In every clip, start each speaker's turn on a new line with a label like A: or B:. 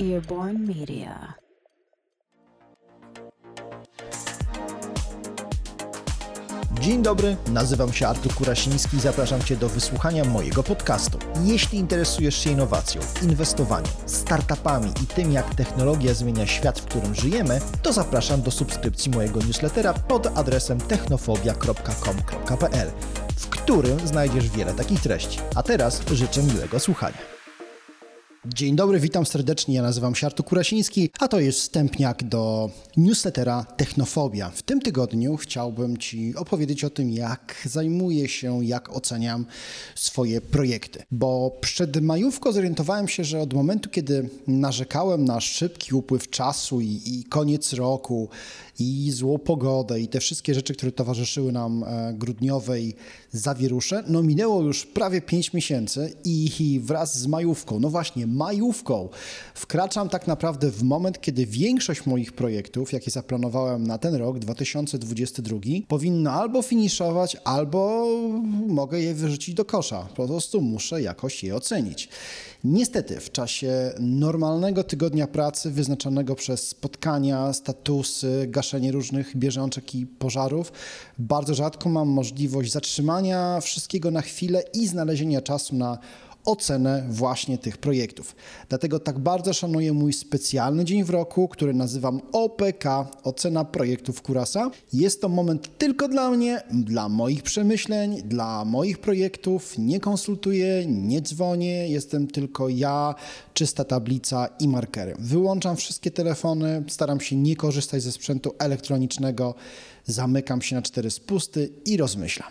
A: Earborn Media.
B: Dzień dobry, nazywam się Artur Kurasiński i zapraszam Cię do wysłuchania mojego podcastu. Jeśli interesujesz się innowacją, inwestowaniem, startupami i tym, jak technologia zmienia świat, w którym żyjemy, to zapraszam do subskrypcji mojego newslettera pod adresem technofobia.com.pl, w którym znajdziesz wiele takich treści. A teraz życzę miłego słuchania. Dzień dobry, witam serdecznie. Ja nazywam się Artur Kurasiński, a to jest wstępniak do newslettera Technofobia. W tym tygodniu chciałbym Ci opowiedzieć o tym, jak zajmuję się, jak oceniam swoje projekty. Bo przed majówką zorientowałem się, że od momentu, kiedy narzekałem na szybki upływ czasu i, i koniec roku, i złą pogodę i te wszystkie rzeczy, które towarzyszyły nam e, grudniowej zawierusze, no minęło już prawie 5 miesięcy i wraz z majówką, no właśnie majówką, wkraczam tak naprawdę w moment, kiedy większość moich projektów, jakie zaplanowałem na ten rok 2022, powinno albo finiszować, albo mogę je wyrzucić do kosza. Po prostu muszę jakoś je ocenić. Niestety, w czasie normalnego tygodnia pracy, wyznaczonego przez spotkania, statusy, gaszenie różnych bieżączek i pożarów, bardzo rzadko mam możliwość zatrzymania wszystkiego na chwilę i znalezienia czasu na ocenę właśnie tych projektów. Dlatego tak bardzo szanuję mój specjalny dzień w roku, który nazywam OPK, ocena projektów Kurasa. Jest to moment tylko dla mnie, dla moich przemyśleń, dla moich projektów. Nie konsultuję, nie dzwonię, jestem tylko ja, czysta tablica i markery. Wyłączam wszystkie telefony, staram się nie korzystać ze sprzętu elektronicznego, zamykam się na cztery spusty i rozmyślam.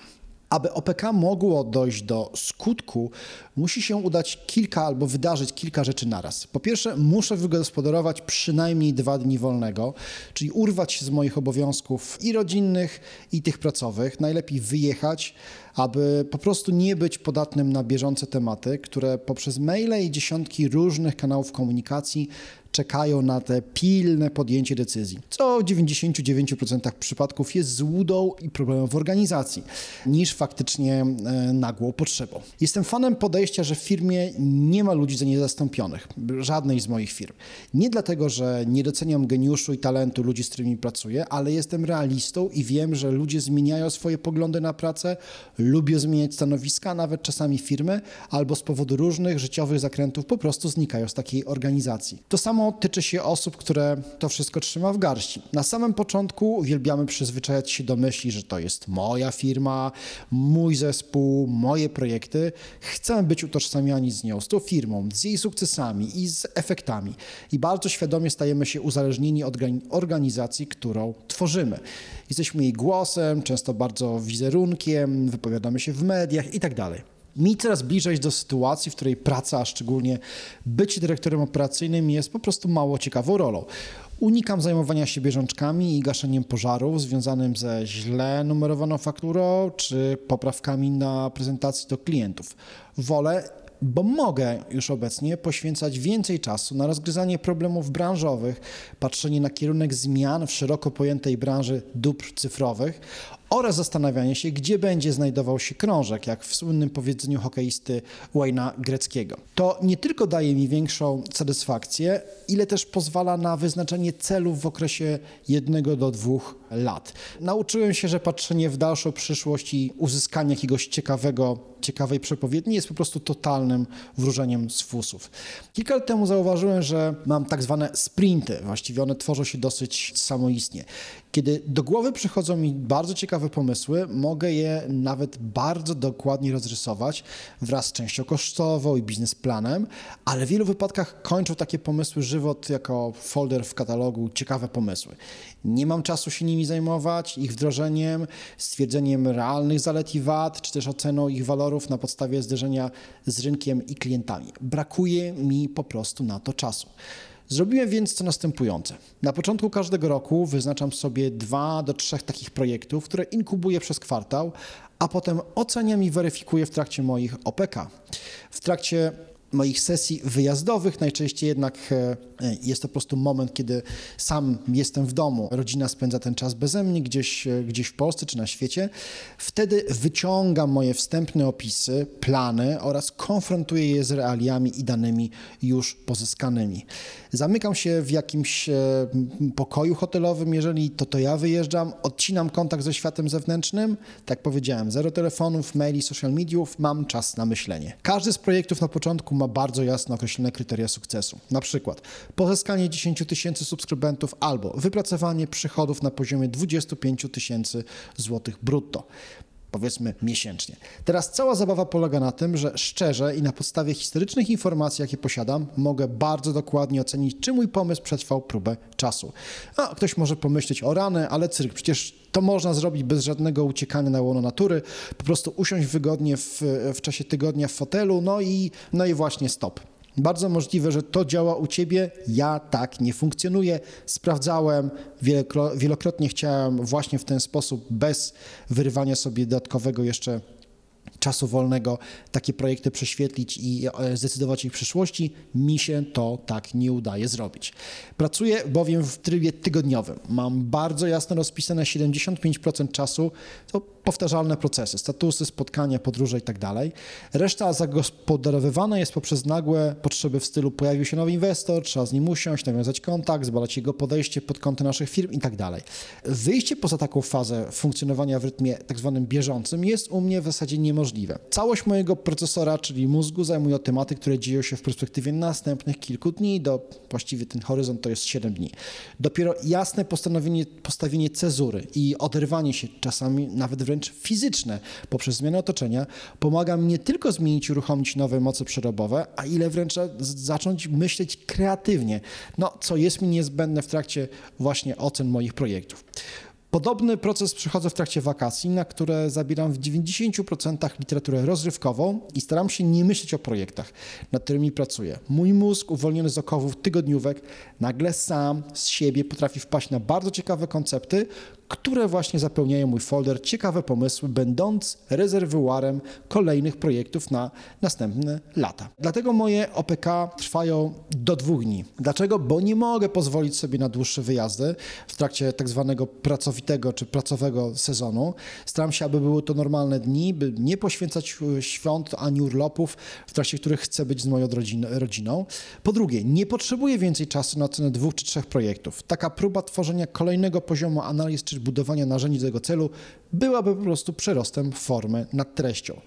B: Aby OPK mogło dojść do skutku, musi się udać kilka albo wydarzyć kilka rzeczy naraz. Po pierwsze, muszę wygospodarować przynajmniej dwa dni wolnego, czyli urwać się z moich obowiązków i rodzinnych, i tych pracowych. Najlepiej wyjechać, aby po prostu nie być podatnym na bieżące tematy, które poprzez maile i dziesiątki różnych kanałów komunikacji czekają na te pilne podjęcie decyzji, co w 99% przypadków jest złudą i problemem w organizacji, niż faktycznie e, nagłą potrzebą. Jestem fanem podejścia, że w firmie nie ma ludzi za niezastąpionych, żadnej z moich firm. Nie dlatego, że nie doceniam geniuszu i talentu ludzi, z którymi pracuję, ale jestem realistą i wiem, że ludzie zmieniają swoje poglądy na pracę, lubią zmieniać stanowiska, nawet czasami firmy, albo z powodu różnych życiowych zakrętów po prostu znikają z takiej organizacji. To samo tyczy się osób, które to wszystko trzyma w garści. Na samym początku uwielbiamy przyzwyczajać się do myśli, że to jest moja firma, mój zespół, moje projekty. Chcemy być utożsamiani z nią, z tą firmą, z jej sukcesami i z efektami. I bardzo świadomie stajemy się uzależnieni od organizacji, którą tworzymy. Jesteśmy jej głosem, często bardzo wizerunkiem, wypowiadamy się w mediach itd. Tak mi coraz bliżej do sytuacji, w której praca, a szczególnie bycie dyrektorem operacyjnym jest po prostu mało ciekawą rolą. Unikam zajmowania się bieżączkami i gaszeniem pożarów związanym ze źle numerowaną fakturą czy poprawkami na prezentacji do klientów. Wolę bo mogę już obecnie poświęcać więcej czasu na rozgryzanie problemów branżowych, patrzenie na kierunek zmian w szeroko pojętej branży dóbr cyfrowych oraz zastanawianie się, gdzie będzie znajdował się krążek, jak w słynnym powiedzeniu hokeisty Wayne'a Greckiego. To nie tylko daje mi większą satysfakcję, ile też pozwala na wyznaczenie celów w okresie jednego do dwóch lat. Nauczyłem się, że patrzenie w dalszą przyszłość i uzyskanie jakiegoś ciekawego, ciekawej przepowiedni jest po prostu totalnym wróżeniem z fusów. Kilka lat temu zauważyłem, że mam tak zwane sprinty, właściwie one tworzą się dosyć samoistnie. Kiedy do głowy przychodzą mi bardzo ciekawe pomysły, mogę je nawet bardzo dokładnie rozrysować wraz z częścią kosztową i biznesplanem, ale w wielu wypadkach kończą takie pomysły żywot jako folder w katalogu ciekawe pomysły. Nie mam czasu się nimi zajmować, ich wdrożeniem, stwierdzeniem realnych zalet i wad, czy też oceną ich walorów na podstawie zderzenia z rynkiem i klientami. Brakuje mi po prostu na to czasu. Zrobiłem więc co następujące. Na początku każdego roku wyznaczam sobie dwa do trzech takich projektów, które inkubuję przez kwartał, a potem oceniam i weryfikuję w trakcie moich OPK. W trakcie moich sesji wyjazdowych. Najczęściej jednak e, jest to po prostu moment, kiedy sam jestem w domu, rodzina spędza ten czas beze mnie gdzieś, e, gdzieś w Polsce czy na świecie. Wtedy wyciągam moje wstępne opisy, plany oraz konfrontuję je z realiami i danymi już pozyskanymi. Zamykam się w jakimś e, pokoju hotelowym, jeżeli to to ja wyjeżdżam, odcinam kontakt ze światem zewnętrznym. Tak powiedziałem, zero telefonów, maili, social mediów, mam czas na myślenie. Każdy z projektów na początku ma bardzo jasno określone kryteria sukcesu. Na przykład pozyskanie 10 tysięcy subskrybentów albo wypracowanie przychodów na poziomie 25 tysięcy złotych brutto powiedzmy miesięcznie. Teraz cała zabawa polega na tym, że szczerze i na podstawie historycznych informacji, jakie posiadam, mogę bardzo dokładnie ocenić, czy mój pomysł przetrwał próbę czasu. A ktoś może pomyśleć o rany, ale cyrk, przecież to można zrobić bez żadnego uciekania na łono natury, po prostu usiąść wygodnie w, w czasie tygodnia w fotelu, no i, no i właśnie stop. Bardzo możliwe, że to działa u ciebie. Ja tak nie funkcjonuję. Sprawdzałem, wielokrotnie chciałem właśnie w ten sposób, bez wyrywania sobie dodatkowego jeszcze czasu wolnego takie projekty prześwietlić i e, zdecydować ich przyszłości. Mi się to tak nie udaje zrobić. Pracuję bowiem w trybie tygodniowym. Mam bardzo jasno rozpisane 75% czasu, to powtarzalne procesy, statusy, spotkania, podróże itd. Tak Reszta zagospodarowywana jest poprzez nagłe potrzeby w stylu pojawił się nowy inwestor, trzeba z nim usiąść, nawiązać kontakt, zbadać jego podejście pod kątem naszych firm itd. Tak Wyjście poza taką fazę funkcjonowania w rytmie tak zwanym bieżącym jest u mnie w zasadzie niemożliwe. Całość mojego procesora, czyli mózgu, zajmuje tematy, które dzieją się w perspektywie następnych kilku dni, do właściwie ten horyzont to jest 7 dni. Dopiero jasne postanowienie, postawienie cezury i oderwanie się czasami nawet wręcz wręcz fizyczne poprzez zmianę otoczenia pomaga mi nie tylko zmienić i uruchomić nowe moce przerobowe, a ile wręcz zacząć myśleć kreatywnie, no, co jest mi niezbędne w trakcie właśnie ocen moich projektów. Podobny proces przechodzę w trakcie wakacji, na które zabieram w 90% literaturę rozrywkową i staram się nie myśleć o projektach, nad którymi pracuję. Mój mózg, uwolniony z okowów tygodniówek, nagle sam z siebie potrafi wpaść na bardzo ciekawe koncepty, które właśnie zapełniają mój folder ciekawe pomysły, będąc rezerwuarem kolejnych projektów na następne lata. Dlatego moje OPK trwają do dwóch dni. Dlaczego? Bo nie mogę pozwolić sobie na dłuższe wyjazdy w trakcie tak zwanego pracowitego czy pracowego sezonu. Staram się, aby były to normalne dni, by nie poświęcać świąt ani urlopów, w trakcie których chcę być z moją rodziną. Po drugie, nie potrzebuję więcej czasu na ocenę dwóch czy trzech projektów. Taka próba tworzenia kolejnego poziomu analiz czy budowania narzędzi do tego celu byłaby po prostu przerostem formy nad treścią.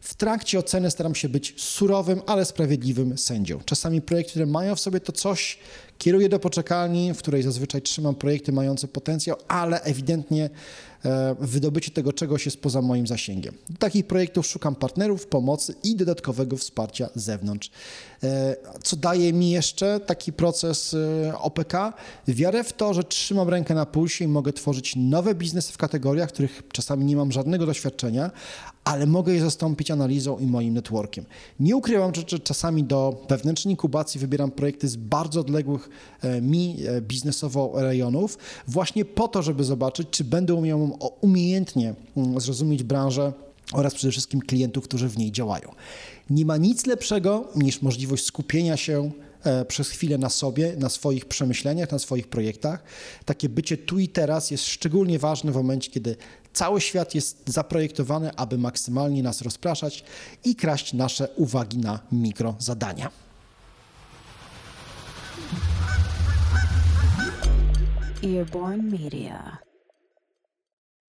B: W trakcie oceny staram się być surowym, ale sprawiedliwym sędzią. Czasami projekty, które mają w sobie to coś, kieruję do poczekalni, w której zazwyczaj trzymam projekty mające potencjał, ale ewidentnie wydobycie tego czegoś jest poza moim zasięgiem. Do takich projektów szukam partnerów, pomocy i dodatkowego wsparcia z zewnątrz. E, co daje mi jeszcze taki proces e, OPK? Wiarę w to, że trzymam rękę na pulsie i mogę tworzyć nowe biznesy w kategoriach, w których czasami nie mam żadnego doświadczenia, ale mogę je zastąpić analizą i moim networkiem. Nie ukrywam, że czasami do wewnętrznej inkubacji wybieram projekty z bardzo odległych mi biznesowo rejonów, właśnie po to, żeby zobaczyć, czy będę umiał umiejętnie mm, zrozumieć branżę oraz przede wszystkim klientów, którzy w niej działają. Nie ma nic lepszego niż możliwość skupienia się e, przez chwilę na sobie, na swoich przemyśleniach, na swoich projektach. Takie bycie tu i teraz jest szczególnie ważne w momencie, kiedy cały świat jest zaprojektowany, aby maksymalnie nas rozpraszać i kraść nasze uwagi na mikrozadania. Earborn Media.